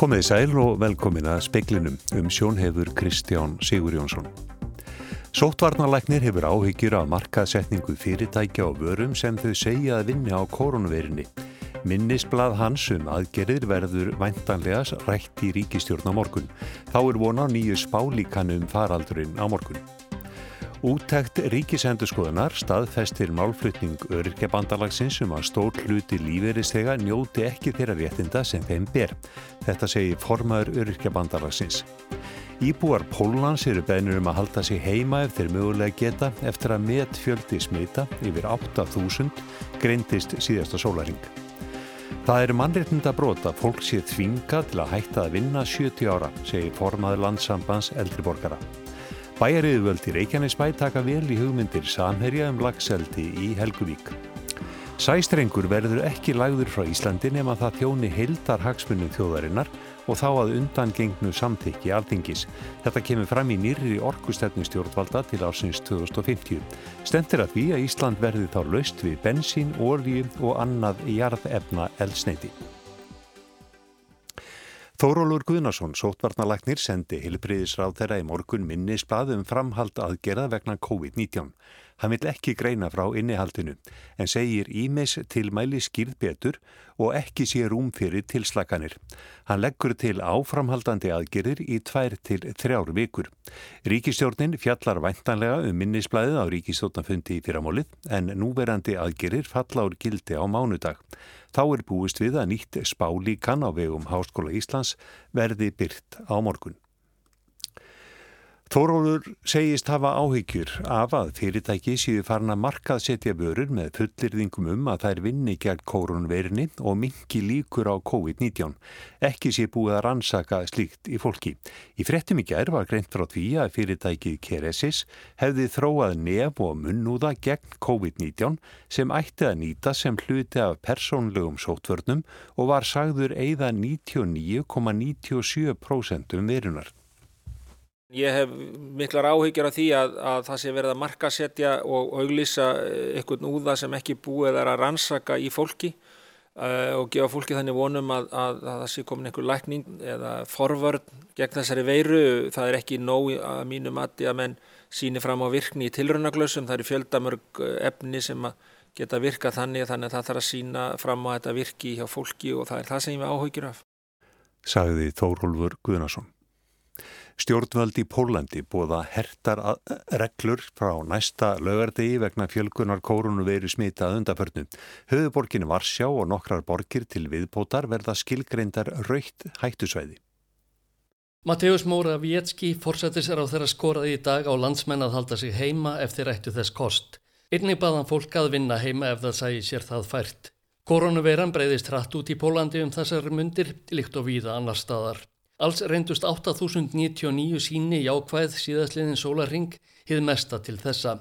Komið í sæl og velkomin að speiklinum um sjónhefur Kristján Sigur Jónsson. Sóttvarnalæknir hefur áhyggjur af markaðsetningu fyrirtækja og vörum sem þau segja að vinna á koronaveirinni. Minnisblad hans um aðgerðir verður væntanlega rætt í ríkistjórn á morgun. Þá er vona nýju spálíkanu um faraldurinn á morgun. Úttækt ríkisendurskoðunar staðfestir málflutning öryrkjabandalagsins um að stór hluti líferistega njóti ekki þeirra réttinda sem þeim ber. Þetta segir formaður öryrkjabandalagsins. Íbúar Pólans eru beðnur um að halda sig heima ef þeir mögulega geta eftir að met fjöldi smita yfir 8.000 greindist síðasta sólaring. Það eru mannreitnda brota fólk sé þvinga til að hætta að vinna 70 ára, segir formaður landsambands eldriborgara. Bæjariðvöld í Reykjanesbæ taka vel í hugmyndir samherja um lagseldi í Helguvík. Sæstrengur verður ekki lagður frá Íslandi nema það þjóni heildar hagsmunum þjóðarinnar og þá að undangengnu samtykki alþingis. Þetta kemur fram í nýri orkustefnu stjórnvalda til ásins 2050. Stendur að því að Ísland verði þá laust við bensín, ólíu og annað jarðefna eldsneiti. Þórólur Guðnarsson, sótvarnalagnir, sendi hilbriðisráð þeirra í morgun minnisblad um framhald aðgerða vegna COVID-19. Hann vil ekki greina frá innihaldinu en segir ímis tilmæli skýrð betur og ekki sé rúm fyrir tilslaganir. Hann leggur til áframhaldandi aðgerðir í tvær til þrjár vikur. Ríkistjórnin fjallar væntanlega um minnisbladið á ríkistjórnafundi í fyrramólið en núverandi aðgerðir falla úr gildi á mánudag. Þá er búist við að nýtt spálíkan á vegum Háskóla Íslands verði byrt á morgun. Þórólur segist hafa áhyggjur af að fyrirtæki séu farin að markað setja vörur með fullirðingum um að þær vinni gegn kórunverinni og mingi líkur á COVID-19. Ekki sé búið að rannsaka slíkt í fólki. Í frettum í gerð var greint frá því að fyrirtækið Keresis hefði þróað nef og munnúða gegn COVID-19 sem ætti að nýta sem hluti af persónlegum sótvörnum og var sagður eigða 99,97% um verunar. Ég hef miklar áhyggjur af því að, að það sé verið að markasetja og auglýsa einhvern úða sem ekki búið er að rannsaka í fólki uh, og gefa fólki þannig vonum að, að, að það sé komin einhver lækning eða forvörd gegn þessari veiru. Það er ekki nóg að mínu mati að menn síni fram á virkni í tilrönaglössum. Það eru fjöldamörg efni sem geta virkað þannig þannig að það þarf að sína fram á þetta virki hjá fólki og það er það sem ég hef áhyggjur af. Sagði Þórólfur Guðnarsson. Stjórnvöld í Pólandi búða hertar reglur frá næsta lögardegi vegna fjölgunar kórunu veru smitað undarförnu. Höfuborginu Varsjá og nokkrar borgir til viðbótar verða skilgreindar raukt hættusvæði. Mateus Móra Vietski fórsættis er á þeirra skoraði í dag á landsmenn að halda sig heima ef þeir ættu þess kost. Einnig baðan fólk að vinna heima ef það sæði sér það fært. Koronaviran breyðist hratt út í Pólandi um þessar mundir, líkt og víða annar staðar. Alls reyndust 8.099 síni jákvæð síðastliðin sólarring hið mesta til þessa.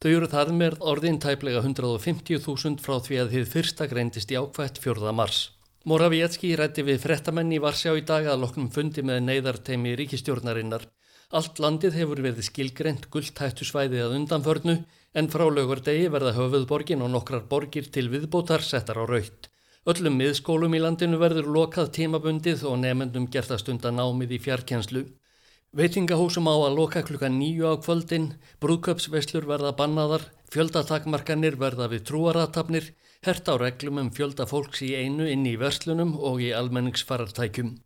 Þau eru þar með orðin tæplega 150.000 frá því að hið fyrsta greindist jákvætt 4. mars. Moravietski rætti við frettamenn í Varsjá í dag að loknum fundi með neyðarteimi ríkistjórnarinnar. Allt landið hefur verið skilgreynd gulltættusvæði að undanförnu en frá lögurdegi verða höfuðborgin og nokkrar borgir til viðbótar settar á raukt. Öllum miðskólum í landinu verður lokað tímabundið og nefnendum gerðast undan námið í fjarkjenslu. Veitingahúsum á að loka klukka nýju á kvöldin, brúköpsveislur verða bannaðar, fjöldatakmarkanir verða við trúaratafnir, hert á reglum um fjölda fólks í einu inn í verslunum og í almenningsfarartækjum.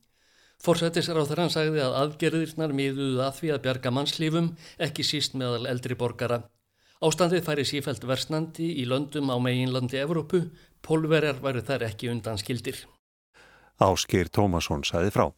Forsættis á þeirra hann sagði að aðgerðirnar miðuðu að því að bjarga mannslífum, ekki síst meðal eldri borgara. Ástandið færi sífælt versnandi í löndum á meginlandi Evrópu, pólverjar væri þar ekki undan skildir. Ásker Tómasson saði frá.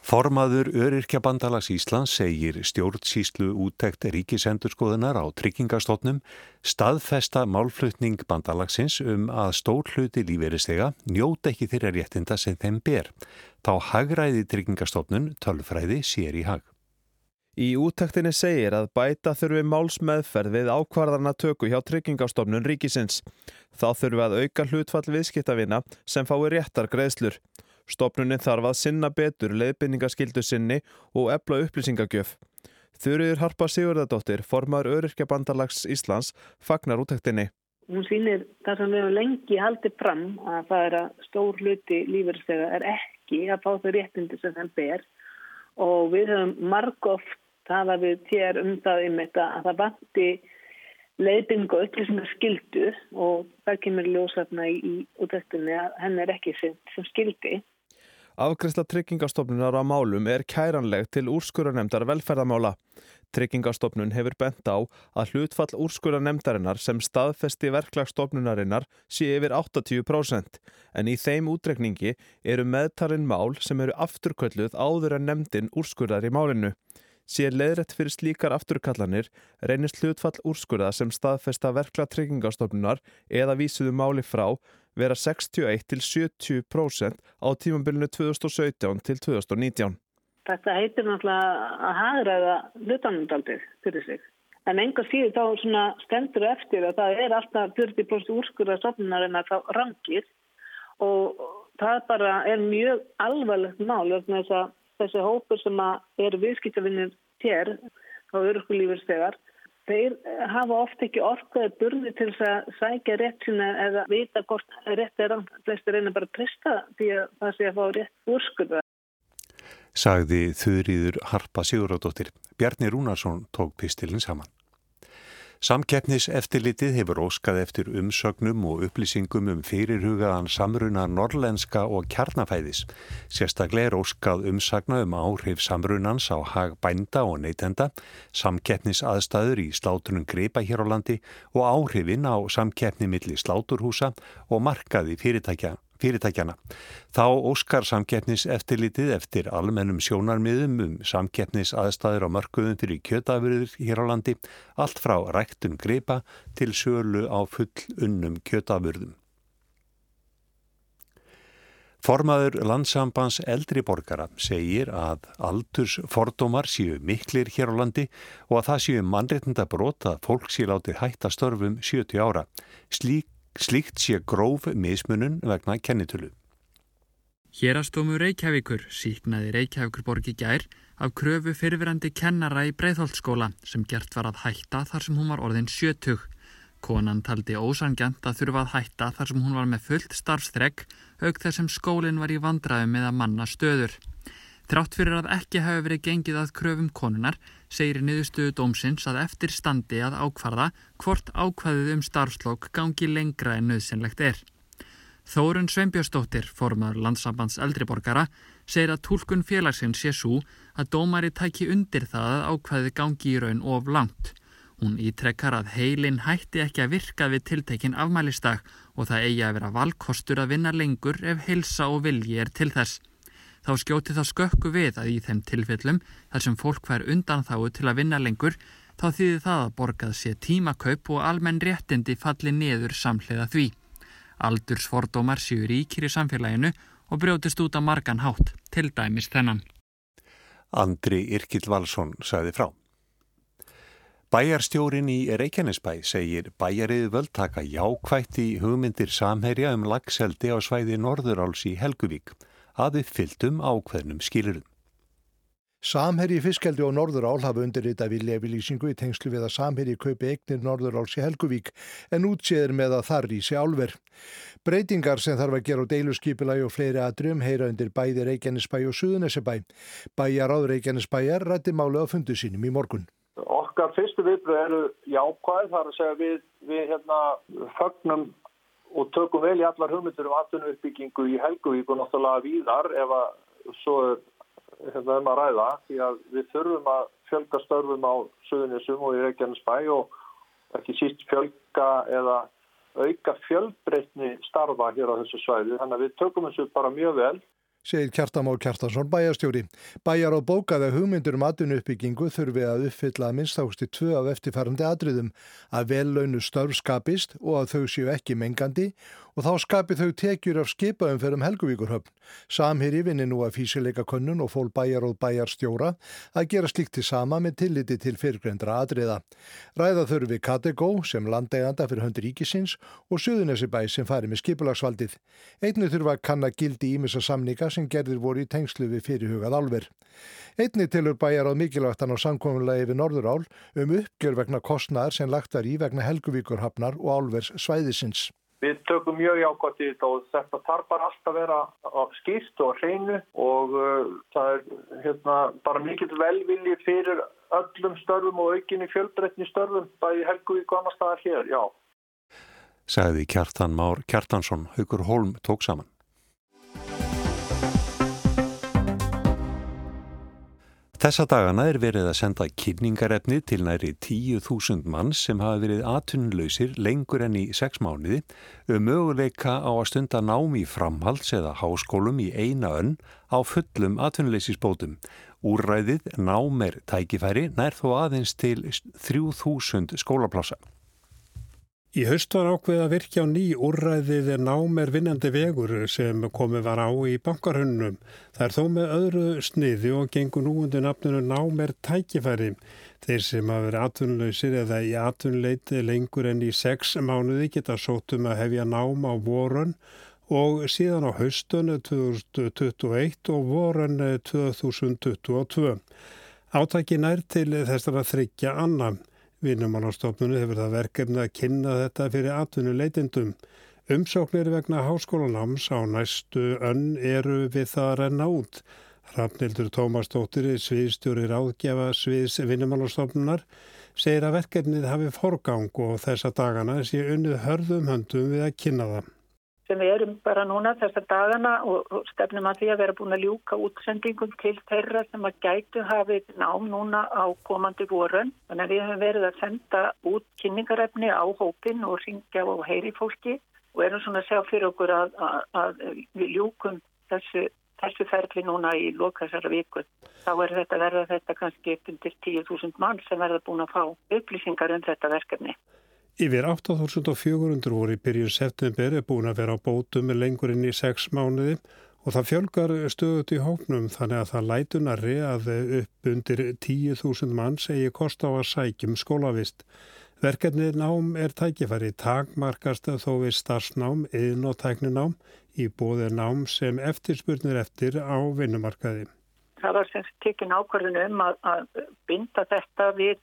Formaður Öryrkjabandalags Íslands segir stjórnsíslu úttekt ríkisendurskoðunar á tryggingastofnum staðfesta málflutning bandalagsins um að stór hluti líferistega njóta ekki þeirra réttinda sem þeim ber. Þá hagræði tryggingastofnun tölfræði sér í hag. Í úttektinni segir að bæta þurfi málsmeðferð við ákvarðarna tökku hjá tryggingastofnun ríkisins. Þá þurfi að auka hlutfall viðskiptavina sem fái réttar greiðslur. Stofnunin þarf að sinna betur leiðbynningaskildu sinni og ebla upplýsingagjöf. Þurriður Harpa Sigurðardóttir, formar Öryrkjabandalags Íslands, fagnar úttektinni. Hún sýnir það sem við hefum lengi haldið fram að það er að stór hluti lífeyrslega er ekki að fá þau réttindi sem þeim ber og við höfum margóft talað við tér um það um þetta að það vanti leiðbyngu og upplýsum að skildu og það kemur ljósafna í, útæktunni að henn er ekki sem, sem skildi. Afgriðsla tryggingastofnunar á málum er kæranleg til úrskurunemdar velferðamála. Tryggingastofnun hefur bent á að hlutfall úrskurunemdarinnar sem staðfesti verklagsstofnunarinnar sé yfir 80% en í þeim útrekningi eru meðtarinn mál sem eru afturkölluð áður en nemdin úrskurðar í málinu. Sér leðrætt fyrir slíkar afturkallanir reynist hlutfall úrskurða sem staðfesta verkla tryggingastofnunar eða vísuðu máli frá vera 61 til 70% á tímabilinu 2017 til 2019. Þetta heitir náttúrulega að hagraða hlutanumdaldið fyrir sig. En enga síður þá stendur eftir að það er alltaf 40% úrskurða stofnunarinn að þá rangir og það bara er mjög alvarlegt mál þess að þessi hópur sem eru viðskiptavinnir tér á örkulífurstegar þeir hafa oft ekki orkaði burði til þess að sækja rétt sína eða vita hvort rétt er að flestir reyna bara að presta því að það sé að fá rétt úrskurða. Sagði þurriður Harpa Siguradóttir. Bjarni Rúnarsson tók pistilin saman. Samkeppnis eftirlitið hefur óskað eftir umsögnum og upplýsingum um fyrirhugaðan samruna norlenska og kjarnafæðis. Sérstaklega er óskað umsagna um áhrif samrunans á hag bænda og neytenda, samkeppnis aðstæður í slátunum greipa hér á landi og áhrifin á samkeppni milli sláturhúsa og markaði fyrirtækja fyrirtækjana. Þá óskar samkeppnis eftirlitið eftir almennum sjónarmiðum um samkeppnis aðstæður á mörguðum fyrir kjötafurður hér á landi, allt frá ræktun greipa til sölu á full unnum kjötafurðum. Formaður landsambands eldri borgara segir að aldurs fordómar séu miklir hér á landi og að það séu mannreitnda brota fólk sé látið hætta störfum 70 ára. Slík Slíkt sé gróf mismunun vegna kennitölu. Hérastómu Reykjavíkur síknaði Reykjavíkur borgi gær af kröfu fyrirverandi kennara í Breitholtskóla sem gert var að hætta þar sem hún var orðin sjötug. Konan taldi ósangjant að þurfa að hætta þar sem hún var með fullt starfstrekk auk þess sem skólinn var í vandraðu með að manna stöður. Trátt fyrir að ekki hafi verið gengið að kröfum konunar segir niðurstöðu dómsins að eftir standi að ákvarða hvort ákvaðið um starfslokk gangi lengra en nöðsynlegt er. Þórun Sveinbjörnsdóttir, formadur landsambands eldriborgara, segir að tólkun félagsins sé svo að dómari tæki undir það að ákvaðið gangi í raun of langt. Hún ítrekkar að heilin hætti ekki að virka við tiltekin afmælistak og það eigi að vera valkostur að vinna lengur ef heilsa og vilji er til þess þá skjóti það skökku við að í þeim tilfellum þar sem fólk hver undan þáu til að vinna lengur þá þýðir það að borgað sé tímakaup og almenn réttindi falli niður samhliða því. Aldursfordómar séu ríkir í samfélaginu og brjótist út á margan hátt, til dæmis þennan. Andri Irkil Valsson sagði frá. Bæjarstjórin í Reykjanesbæ segir bæjarið völdtaka jákvætt í hugmyndir samherja um lagseldi á svæði Norðuráls í Helguvík að uppfylltum ákveðnum skilurum. Samherji fiskeldi og Norðurál hafa undirrita viljefylýsingu í tengslu við að Samherji kaupi eignir Norðuráls í Helguvík en útséður með að þar rísi álver. Breytingar sem þarf að gera á deiluskipilagi og fleiri aðdrum heyra undir bæði Reykjanesbæ og Suðunesebæ. Bæjar áður Reykjanesbæjar rætti máli á fundu sínum í morgun. Okkar fyrstu viðbröð eru jákvæð þar að segja við, við hérna, fögnum og tökum vel í allar hugmyndur um atvinnuuppbyggingu í Helguvík og náttúrulega víðar ef að svo er hérna um að ræða því að við þurfum að fjölga störfum á Suðunisum og í Reykjanesbæ og ekki síst fjölga eða auka fjölbreytni starfa hér á þessu svæði. Þannig að við tökum þessu bara mjög vel segir Kjartamár Kjartansson bæjastjóri. Bæjar á bókaða hugmyndur um atvinnu uppbyggingu þurfi að uppfylla að minnsthásti tvö af eftirfærandi atriðum að vel launu störf skapist og að þau séu ekki mengandi og þá skapi þau tekjur af skipaðum fyrir um Helguvíkurhöfn. Samhýri vinni nú að físileika könnun og fól bæjar og bæjar stjóra að gera slikt til sama með tilliti til fyrirgrendra atriða. Ræða þurfi Kategó sem landeganda fyrir höndur ríkisins og Suðunesibæ sem fari með skipulagsvaldið. Einni þurfa að kanna gildi ímissa samninga sem gerðir voru í tengslu við fyrirhugað álver. Einni tilur bæjar á mikilvægtan á samkominlega yfir Norðurál um uppgjör vegna kostnæðar sem lagt var í vegna Helguvíkurhafnar og álvers svæðisins. Við tökum mjög jákvæmt í þetta og þetta þarf bara alltaf að vera skýrt og hreinu og uh, það er hérna, bara mikill velvilji fyrir öllum störfum og aukinni fjölbreytni störfum bæði Helguvík og annar staðar hér, já. Sagði Kjartan Már Kjartansson, Haugur Holm tók saman. Þessa dagana er verið að senda kynningarefni til næri 10.000 mann sem hafa verið atvinnlausir lengur enn í sex mánuði um möguleika á að stunda námi framhalds eða háskólum í eina önn á fullum atvinnleysisbótum. Úrræðið námer tækifæri nær þó aðeins til 3.000 skólaplása. Í haust var ákveð að virkja á ný úrræðið námer vinnandi vegur sem komið var á í bankarhunnum. Það er þó með öðru sniði og gengur nú undir nafnunu námer tækifæri. Þeir sem hafa verið atvinnlausir eða í atvinnleiti lengur enn í sex mánuði geta sótum að hefja nám á vorun og síðan á haustun 2021 og vorun 2022. Átækin er til þess að þryggja annan. Vinnumálastofnunu hefur það verkefni að kynna þetta fyrir atvinnuleitindum. Umsóknir vegna háskólanáms á næstu önn eru við það að renna út. Rafnildur Tómas Dóttir, sviðstjóri ráðgjafa sviðs vinnumálastofnunar, segir að verkefnið hafi forgang og þessa dagana sé unnið hörðum höndum við að kynna það sem við erum bara núna þessar dagana og, stefnum að því að vera búin að ljúka útsendingum til þeirra sem að gætu hafið nám núna á komandi vorun. Þannig að við höfum verið að senda út kynningarefni á hópin og ringja og heyri fólki og erum svona að segja fyrir okkur að, að, að við ljúkum þessu, þessu ferli núna í lokasara viku. Þá er þetta verða þetta kannski upp undir 10.000 mann sem verða búin að fá upplýsingar um þetta verkefni. Yfir 8.400 voru í byrjun september er búin að vera á bótum lengur inn í sex mánuði og það fjölgar stöðut í hóknum þannig að það lætunarri að upp undir 10.000 mann segi kost á að sækjum skólavist. Verkefnið nám er tækifæri takmarkast þó við starfsnám, yðn og tækninám í bóði nám sem eftirspurnir eftir á vinnumarkaði. Það var sem tekinn ákvarðinu um að, að binda þetta við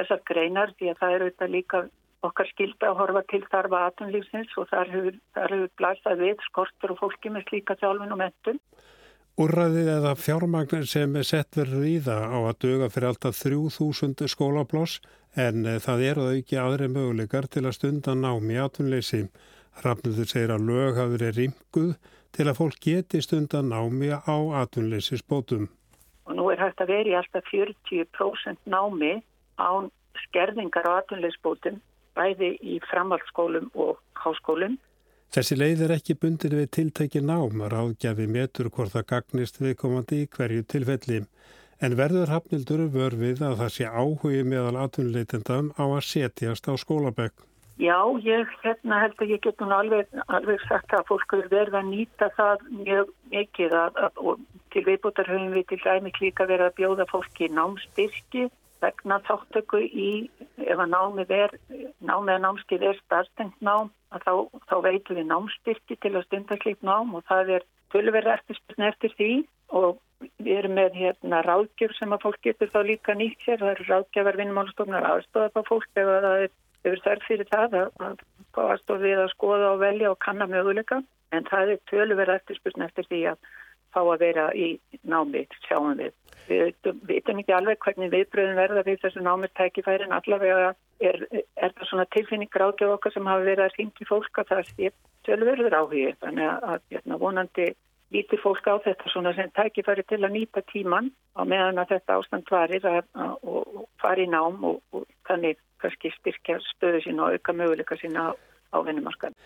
þessar greinar því að það eru þetta líka okkar skildi að horfa til þarfa aðtunlífsins og þar hefur, hefur blæstað við skortur og fólki með slíka þjálfin og mentun. Úrræðið eða fjármagnir sem er sett verið í það á að döga fyrir alltaf 3000 skólaploss en eh, það eru það ekki aðri möguleikar til að stunda námi aðtunleysi. Rafnildur segir að lög hafi verið rimkuð til að fólk geti stunda námi á aðtunleysisbótum. Og nú er hægt að veri alltaf 40% námi án skerðingar á aðtunleysisbótum bæði í framhaldsskólum og háskólum. Þessi leið er ekki bundir við tiltæki nám að ráðgjafi metur hvort það gagnist viðkomandi í hverju tilfelli. En verður hafnildur vörfið að það sé áhugi meðal atvinnuleitendam á að setjast á skólabögg? Já, ég hérna, held að ég get nú alveg, alveg sagt að fólk verður verið að nýta það mjög mikið að, að, og til viðbútar höfum við til dæmi klíka verið að bjóða fólki námstyrki vegna þáttöku í ef að námið er námið að námskið er starfstengt nám þá, þá veitum við námstyrki til að stunda slíkt nám og það er tölverð eftirspiln eftir því og við erum með hérna ráðgjöf sem að fólk getur þá líka nýtt sér. Það eru ráðgjöfar vinnmálstofnar aðstofað á fólk ef það er yfir þarf fyrir það að aðstofa við að skoða og velja og kanna möguleika. En það er tölverð eftirspiln eftir því að fá að vera í námið sjáum við Við veitum ekki alveg hvernig viðbröðum verða við þessu námið tækifærin. Allavega er, er það svona tilfinningur ágjöf okkar sem hafa verið að ringi fólk að það sé tölverður áhugir. Þannig að, að hérna, vonandi lítir fólk á þetta svona sem tækifæri til að nýta tíman á meðan að þetta ástand varir og fari í nám og, og þannig kannski styrkja stöðu sín og auka möguleika sín á, á vinnumarkaðin.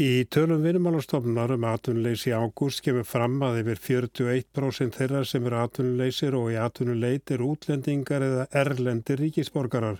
Í tölum vinnumálastofnunar um atvinnuleysi ágúst kemur fram að yfir 41% þeirra sem eru atvinnuleysir og í atvinnuleit er útlendingar eða erlendir ríkisborgarar.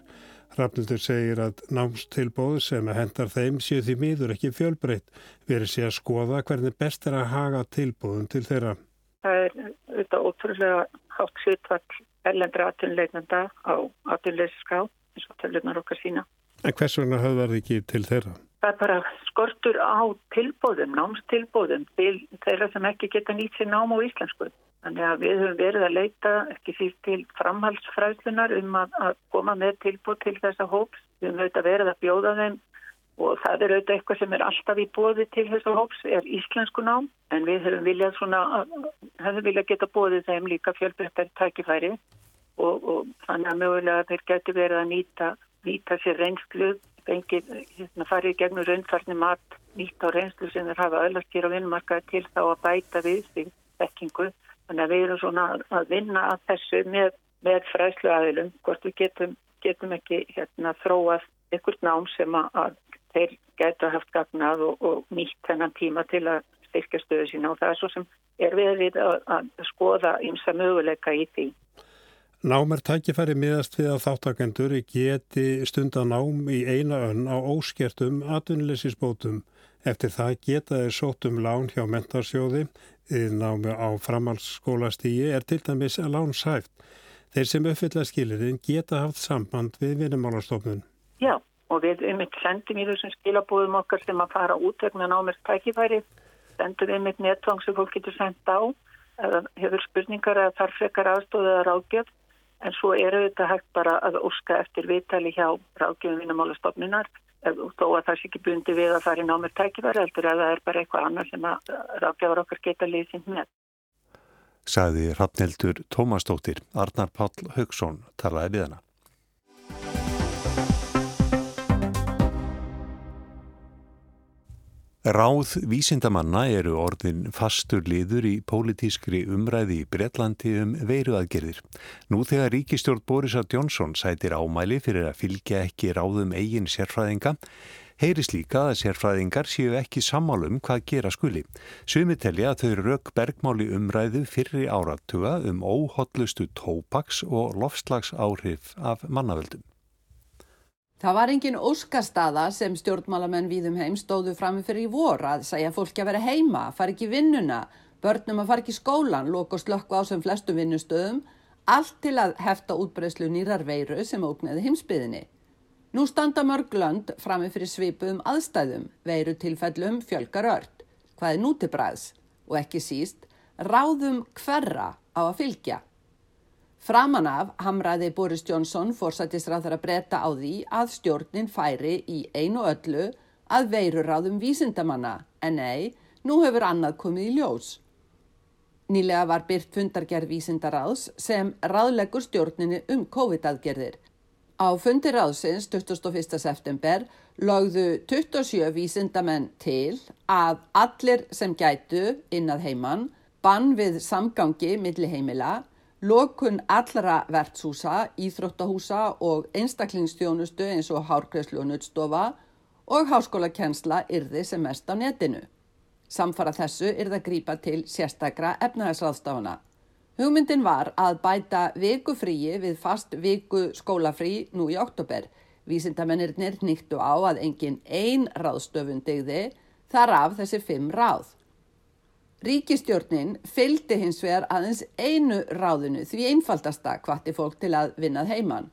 Rafnildur segir að námstilbóð sem hendar þeim séu því miður ekki fjölbreytt verið sé að skoða hvernig best er að haga tilbóðum til þeirra. Það er auðvitað ótrúlega hátt sýtvall erlendra atvinnuleitnanda á atvinnuleysinská eins og tölunar okkar sína. En hvers vegna höfðar þið ekki til þeirra? Það er bara skortur á tilbóðum, námstilbóðum til þeirra sem ekki geta nýtt sér nám á íslensku. Þannig að við höfum verið að leita ekki því til framhalsfræðlunar um að, að koma með tilbóð til þessa hóps. Við höfum auðvitað verið að bjóða þeim og það er auðvitað eitthvað sem er alltaf í bóði til þessu hóps er íslensku nám en við höfum viljað svona, höfum viljað geta bóðið þeim líka fjölbreyttar tækifæri og, og þannig að mögulega þeir getur verið að nýta, nýta sér reynslu, fengið, hérna farið gegnum raunfarni mat, nýta á reynslu sem þeir hafa öllast hér á vinnmarkaði til þá að bæta við því þekkingu. Þannig að við erum svona að vinna að þessu með, með fræslu aðilum, hvort við getum, getum ekki hérna þróað ykkur nám sem að þeir gætu að haft gagnað og, og nýtt þennan tíma til að styrkja stöðu sína og það er svo sem er við að, að skoða ymsa möguleika í því. Nám er tækifæri miðast við að þáttakendur geti stundan nám í eina önn á óskertum atvinnleysinsbótum. Eftir það geta þeir sótt um lán hjá mentarsjóði, námi á framhaldsskólastígi er til dæmis lánsæft. Þeir sem uppfylla skilirinn geta haft samband við vinnumálastofnun. Já, og við eitt sendum í þessum skilabúðum okkar sem að fara út vegna námið tækifæri, sendum við um eitt nettvang sem fólk getur sendt á, eða hefur spurningar eða þarf frekar aðstóðið eða ráðgjöf en svo eru þetta hægt bara að óska eftir viðtali hjá ráðgjöfum vinnumálastofnunar þó að það sé ekki bundi við að fara í námið tækifæri heldur að það er bara eitthvað annar sem að ráðgjöfur okkar geta liðsinn með. Saði Rafneldur Tómastóttir, Arnar Páll Haugsson talaði við hana. Ráð vísindamanna eru orðin fastur liður í pólitískri umræði í Breitlandi um veiruaðgerðir. Nú þegar ríkistjórn Borisar Jónsson sætir ámæli fyrir að fylgja ekki ráðum eigin sérfræðinga, heyris líka að sérfræðingar séu ekki sammálum hvað gera skuli. Sumi telja að þau rauk bergmáli umræðu fyrri áratuga um óhotlustu tópaks og lofslags áhrif af mannavöldum. Það var engin óskastaða sem stjórnmálamenn víðum heim stóðu framifyrir í vor að segja fólki að vera heima, fara ekki vinnuna, börnum að fara ekki skólan, loka og slökku á sem flestum vinnustöðum, allt til að hefta útbreyslu nýrar veiru sem ógneði heimsbyðinni. Nú standa mörglönd framifyrir svipuðum aðstæðum, veiru tilfellum fjölgar ört, hvað er nútibræðs og ekki síst ráðum hverra á að fylgja. Framan af hamraði Boris Johnson fórsættisráþara breyta á því að stjórnin færi í einu öllu að veiruráðum vísindamanna en nei, nú hefur annað komið í ljós. Nýlega var byrt fundargerð vísindaráðs sem ráðleggur stjórninu um COVID-aðgerðir. Á fundiráðsins 21. september lögðu 27 vísindamenn til að allir sem gætu innað heimann bann við samgangi milli heimila Lokun allra vertshúsa, íþróttahúsa og einstaklingsstjónustu eins og hárgreðslu og nuttstofa og háskólakensla yrði sem mest á netinu. Samfara þessu yrði að grípa til sérstakra efnahagsraðstafana. Hugmyndin var að bæta vikufríi við fast viku skólafrí nú í oktober. Vísindamennirnir nýttu á að engin ein ráðstöfun degði þar af þessi fimm ráð. Ríkistjórnin fylgdi hins vegar aðeins einu ráðinu því einfaldasta hvati fólk til að vinnað heimann.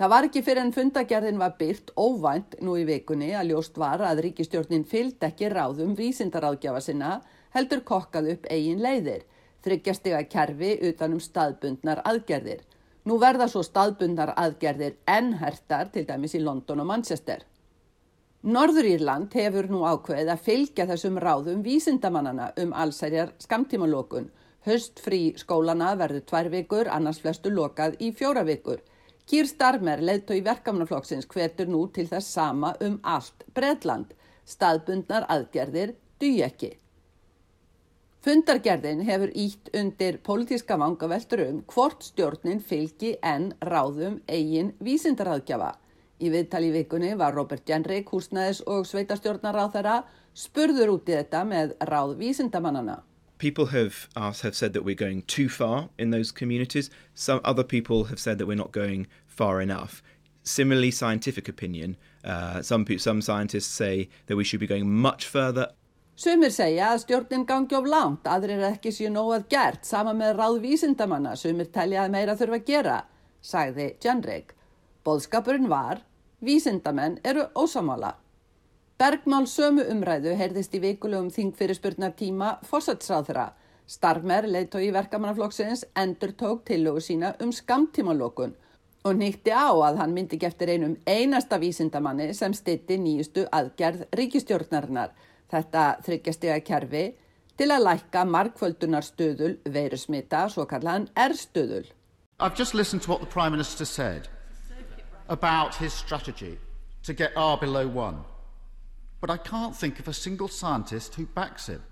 Það var ekki fyrir en fundagerðin var byrt óvænt nú í vikunni að ljóst var að ríkistjórnin fylgd ekki ráðum vísindaráðgjafa sinna heldur kokkað upp eigin leiðir, þryggjastega kerfi utanum staðbundnar aðgerðir. Nú verða svo staðbundnar aðgerðir ennhertar til dæmis í London og Manchester. Norður Írland hefur nú ákveðið að fylgja þessum ráðum vísindamannana um allsærjar skamtímalokun. Höstfrí skólana verður tvær vikur, annars flestu lokað í fjóra vikur. Kýr Starmer leðtó í verkamnaflokksins hvetur nú til þess sama um allt Breitland. Staðbundnar aðgerðir duð ekki. Fundargerðin hefur ítt undir pólitíska vangaveltur um hvort stjórnin fylgi en ráðum eigin vísindaraðgjafa. Í viðtali í vikunni var Robert Jenrick, húsnæðis og sveitarstjórnar ráð þeirra, spurður út í þetta með ráð vísindamannana. People have, asked, have said that we're going too far in those communities. Some other people have said that we're not going far enough. Similarly, scientific opinion. Uh, some, some scientists say that we should be going much further. Sumir segja að stjórnin gangi of langt, aðrir ekki séu nóað gert, sama með ráð vísindamanna, sumir telja að meira þurfa að gera, sagði Jenrick. Bóðskapurinn var, vísindamenn eru ósamála. Bergmál sömu umræðu heyrðist í vikulegum þingfyrirspurnar tíma fósatsráðra. Starmer, leiðtói verkamannaflokksins, endur tók tillögu sína um skamtímalokun. og nýtti á að hann myndi geftir einum einasta vísindamanni sem stitti nýjustu aðgerð ríkistjórnarinnar, þetta þryggjastega kerfi, til að lækka markvöldunarstöðul veirusmita, svo kallan R-stöðul. I've just listened to what the Prime Minister said about his strategy to get R below one. But I can't think of a single scientist who backs him.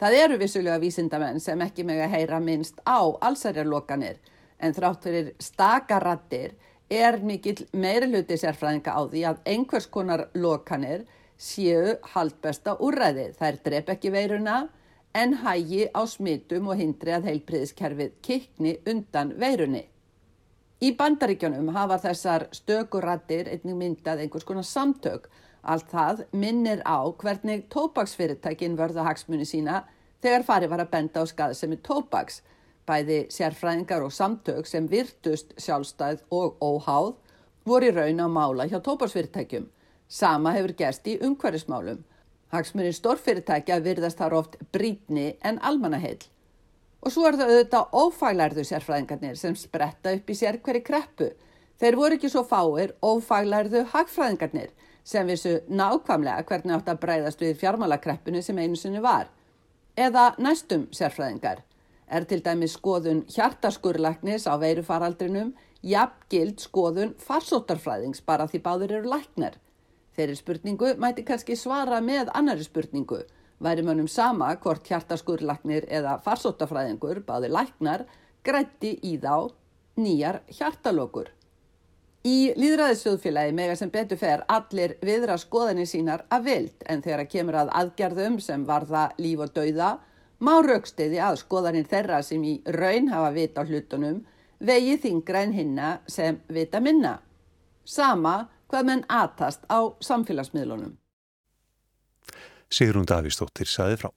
Það eru vissulega vísindamenn sem ekki með að heyra minnst á allsærjarlokanir en þrátt fyrir stakarattir er mikill meiri hluti sérfræðinga á því að einhvers konar lokanir séu haldbesta úrræði. Er drep ekki veiruna en hægi á smitum og hindri að heilpriðiskerfið kikni undan veirunni. Í bandaríkjónum hafa þessar stökurattir einnig myndað einhvers konar samtök. Allt það minnir á hvernig tópaksfyrirtækin vörða hagsmunni sína þegar farið var að benda á skaðsemi tópaks. Bæði sérfræðingar og samtök sem virtust sjálfstæð og óháð voru í raun á mála hjá tópaksfyrirtækjum. Sama hefur gerst í umhverfismálum. Hagsmunni stórfyrirtækja virðast þar oft brítni en almanaheil. Og svo er það auðvitað ófaglærðu sérfræðingarnir sem spretta upp í sér hverju kreppu. Þeir voru ekki svo fáir ófaglærðu hagfræðingarnir sem vissu nákvæmlega hvernig átt að breyðast við fjármálakreppinu sem einu sinni var. Eða næstum sérfræðingar er til dæmi skoðun hjartaskurlagnis á veirufaraldrinum jafngild skoðun farsóttarfræðings bara því báður eru læknar. Þeirri spurningu mæti kannski svara með annari spurningu væri mönnum sama hvort hjartaskurlagnir eða farsóttafræðingur, báði læknar, grætti í þá nýjar hjartalokur. Í líðræðisjóðfélagi mega sem betur fer allir viðra skoðanir sínar að vild en þegar að kemur að aðgerðum sem varða líf og dauða má raukstiði að skoðanir þeirra sem í raun hafa vita á hlutunum vegi þingra en hinna sem vita minna. Sama hvað menn atast á samfélagsmiðlunum. Sigrun Davísdóttir saði frá.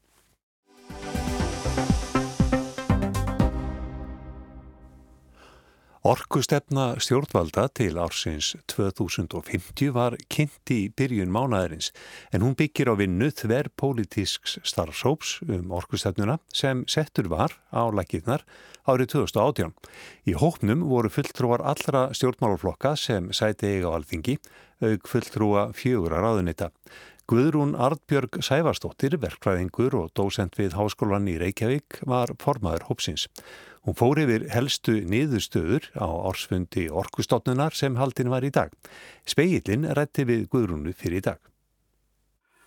Orkustefna stjórnvalda til ársins 2050 var kynnt í byrjun mánaðarins en hún byggir á vinnu þver pólitísks starfsóps um orkustefnuna sem settur var á lakirnar árið 2018. Í hóknum voru fulltrúar allra stjórnmálaflokka sem sæti eiga á alþingi auk fulltrúa fjögur að ráðunita. Guðrún Ardbjörg Sævarsdóttir, verkfræðingur og dósent við Háskólan í Reykjavík var formaður hópsins. Hún fór yfir helstu niðurstöður á orsfundi orkustofnunar sem haldin var í dag. Speillin rætti við Guðrúnu fyrir í dag.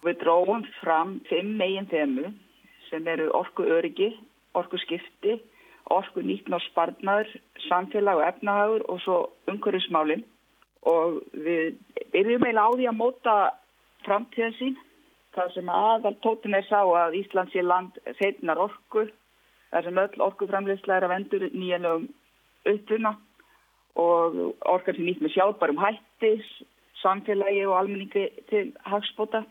Við dróðum fram fimm megin þemu sem eru orku öryggi, orku skipti, orku sparnar, samfélag og efnahagur og svo umhverjusmálinn og við byrjum eiginlega á því að móta framtíða sín. Það sem aðal tótin er sá að Ísland sé land þeirnar orku, þar sem öll orkuframleysla er að vendur nýjanlegum uppuna og orkar sem nýtt með sjálfbarum hættis, samfélagi og almenningi til hagspota.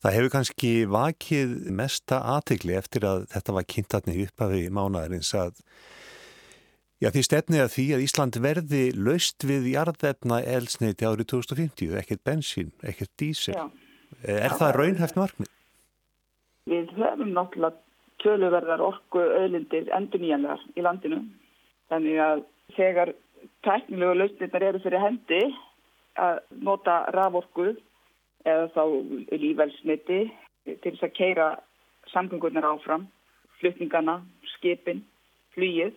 Það hefur kannski vakið mesta aðtegli eftir að þetta var kynntatni uppafi mánaðarins að Já, því stefnið að því að Ísland verði laust við jarðefna elsneiti árið 2050, ekkert bensín, ekkert dísel. Já. Er Já, það raunhæft markmið? Við höfum náttúrulega töluverðar orku öðlindir endur nýjanlegar í landinu. Þannig að þegar tæknilegu lausnirnar eru fyrir hendi að nota raforku eða þá lífælsniti til þess að keira samgöngurnar áfram, flutningana, skipin, flýið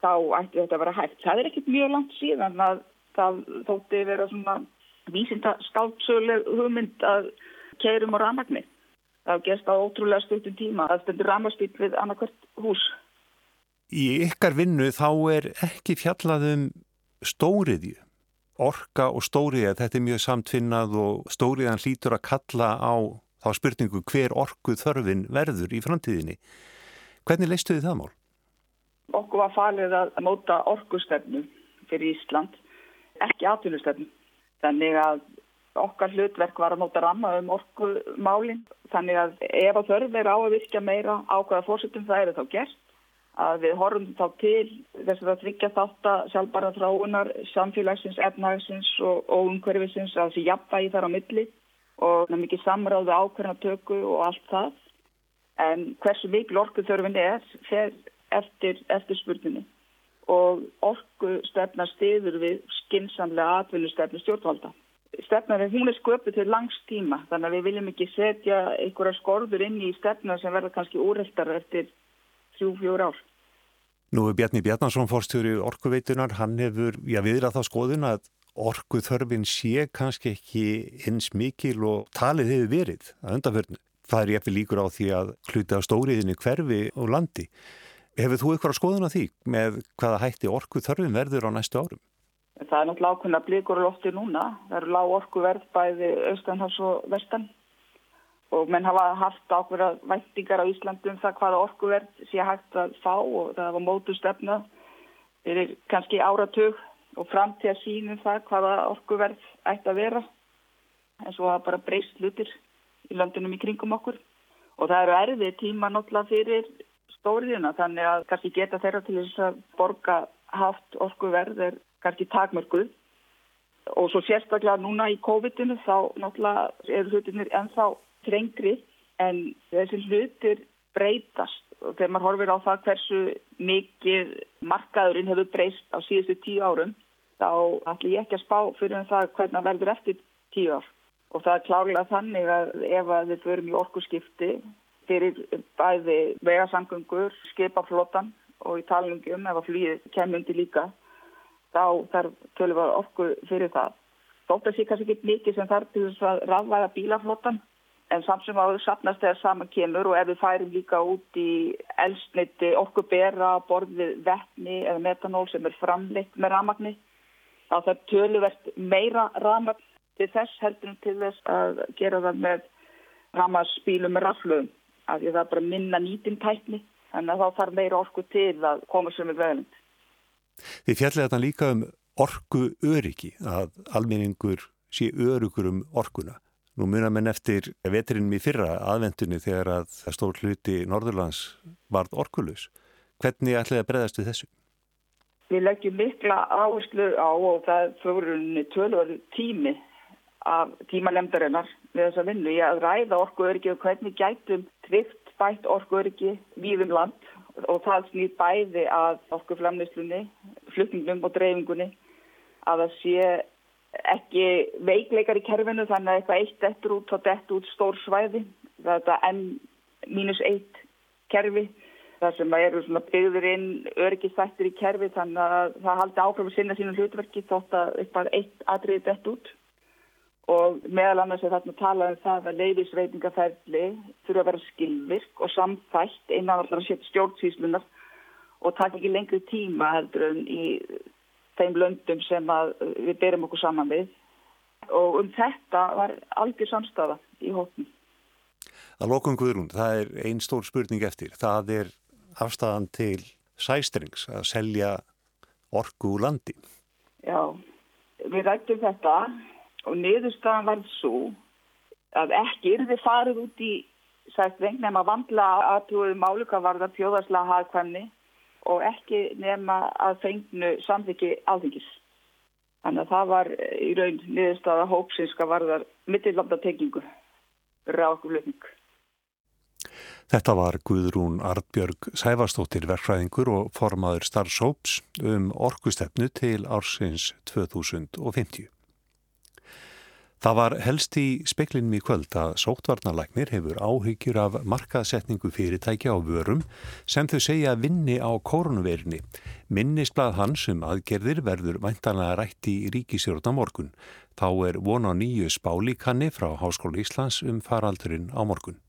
þá ætti þetta að vera hægt. Það er ekkit mjög langt síðan að það þótti vera svona vísinda skáltsöguleg hugmynd að keirum á ramagni. Það gerst á ótrúlega stundum tíma að stendur ramaspýtt við annarkvært hús. Í ykkar vinnu þá er ekki fjallaðum stóriðju. Orka og stóriðja, þetta er mjög samtfinnað og stóriðjan hlýtur að kalla á þá spurningu hver orkuð þörfin verður í framtíðinni. Hvernig leistu þið það mál? Okkur var falið að móta orkustefnu fyrir Ísland, ekki atvinnustefnu. Þannig að okkar hlutverk var að móta ramma um orkumálinn. Þannig að ef að þörf er á að virkja meira ákvæða fórsettum það er þá gert. Að við horfum þá til þess að tryggja þátt að sjálfbara þráunar, samfélagsins, efnagsins og, og umhverfisins að þessi jafnvægi þar á milli og mikið samráðu ákvæðanatöku og allt það. En hversu mikil orkuþörfin er, fer eftir, eftir spurninni og orku stefna stiður við skinsamlega atvinnustefnu stjórnvalda. Stefnar hún er sköpuð til langs tíma þannig að við viljum ekki setja einhverja skorður inn í stefna sem verða kannski úreltar eftir 3-4 ár. Nú er Bjarni Bjarnarsson fórstjóri orkuveitunar, hann hefur, já viðrað þá skoðun að orku þörfin sé kannski ekki eins mikil og talið hefur verið að undanförnu. Það er jæfnvel líkur á því að hluti á stóriðinu hverfi og landi. Hefur þú eitthvað skoðun á því með hvaða hætti orku þörfin verður á næstu árum? Það er náttúrulega ákveðna blíkur og lofti núna. Það eru lág orku verð bæði austanhás og vestan og menn hafa haft ákveða væntingar á Íslandum það hvaða orku verð sé hægt að fá og það var mótu stefna fyrir kannski áratug og fram til að sínum það hvaða orku verð ætti að vera en svo hafa bara breyst hlutir í löndunum í kringum okkur og það eru erfið tíma náttúrulega fyrir stóriðina þannig að kannski geta þeirra til þess að borga haft orkuverð er kannski takmörguð og svo sérstaklega núna í COVID-inu þá náttúrulega eru hlutinir ennþá trengri en þessi hlutir breytast. Og þegar maður horfir á það hversu mikið markaðurinn hefur breyst á síðustu tíu árum þá ætlum ég ekki að spá fyrir um það hvernig verður eftir tíu ár. Og það er klárlega þannig að ef að við förum í orkuskipti fyrir bæði vegasangungur, skipaflotan og í talningum ef að flýðið kemundi líka þá þarf tölum við orku fyrir það. Þótt að sé kannski ekki mikið sem þarf til þess að rafvæða bílaflotan en samt sem áður sapnast þegar saman kemur og ef við færum líka út í elsniti orkubera, borðið vettni eða metanól sem er framleitt með ramagni þá þarf töluvert meira ramagn til þess heldur til þess að gera það með ramaspílum með raflögum af því það er bara minna nýtintækni þannig að þá þarf meira orku til að koma sem er veðlind. Þið fjallið þetta líka um orku öryggi að almenningur sé örugur um orkuna. Nú munar menn eftir veturinnum í fyrra aðvendunni þegar að stór hluti Norðurlands varð orkulus. Hvernig ætlaði að breyðast við þessu? Við leggjum mikla áherslu á og það fyrir tölur tími af tímalemdarinnar við þessa vinnu. Í að ræða orkuöryggi og hvernig gætum tryggt bætt orkuöryggi víðum land og það snýð bæði að orkuflamnislunni, flutningum og dreifingunni að það sé ekki veikleikar í kerfinu þannig að eitthvað eitt eftir út og dett út stór svæði. Það er þetta N-1 kerfi þar sem eru byggður inn öryggistættir í kerfi þannig að það haldi áfram að sinna sínum hlutverki þótt að eitthvað eitt atriði dett út og meðal annars er þarna talað um það að leifisveitingaferðli þurfa að vera skilvirk og samfætt innan allar að setja stjórnsýslunar og taka ekki lengri tíma heldur en í þeim löndum sem við berum okkur saman við og um þetta var algjör samstafa í hóttum. Að lokum Guðrún, það er einn stór spurning eftir. Það er afstæðan til sæstrings að selja orgu úr landi. Já, við rættum þetta og niðurstaðan var svo að ekki er þið farið út í sæstreng nema vandla aðtúið málika varða fjóðarslega hagkvæmni og ekki nema að fengnu samþyggi alþingis. Þannig að það var í raun niðurstaða hópsinska varðar mittillandatengingu rákuflutning. Þetta var Guðrún Artbjörg Sæfarstóttir verkfræðingur og formaður starfsóps um orkustefnu til ársins 2050. Það var helst í speklinum í kvöld að sóttvarnarlæknir hefur áhyggjur af markaðsetningu fyrirtækja á vörum sem þau segja vinni á koronavirinni. Minnisblad hans um aðgerðir verður væntanlega rætt í ríkisjórna morgun. Þá er von á nýju spálíkanni frá Háskóla Íslands um faraldurinn á morgun.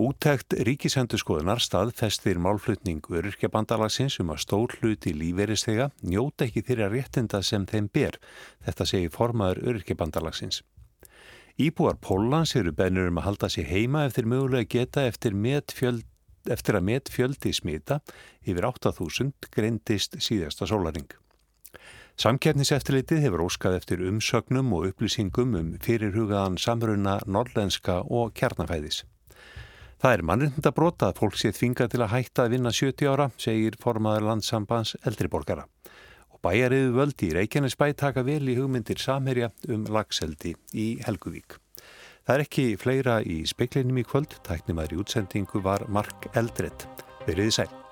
Útækt ríkisendurskoðunar staðfestir málflutning öryrkjabandalagsins um að stór hluti líferistega njóta ekki þeirra réttinda sem þeim ber. Þetta segir formaður öryrkjabandalagsins. Íbúar Pólans eru bennur um að halda sér heima eftir mögulega geta eftir, fjöld, eftir að met fjöldi smita yfir 8000 greindist síðasta sólaring. Samkerniseftilitið hefur óskað eftir umsögnum og upplýsingum um fyrirhugaðan samruna norlenska og kjarnafæðis. Það er mannreitnda brota að fólk sé þvinga til að hætta að vinna 70 ára, segir formaður landsambans eldriborgara. Og bæjariðu völdi í Reykjanesbæ taka vel í hugmyndir samherja um lagseldi í Helguvík. Það er ekki fleira í speiklinum í kvöld, tæknumæri útsendingu var Mark Eldredd. Verðið sæl.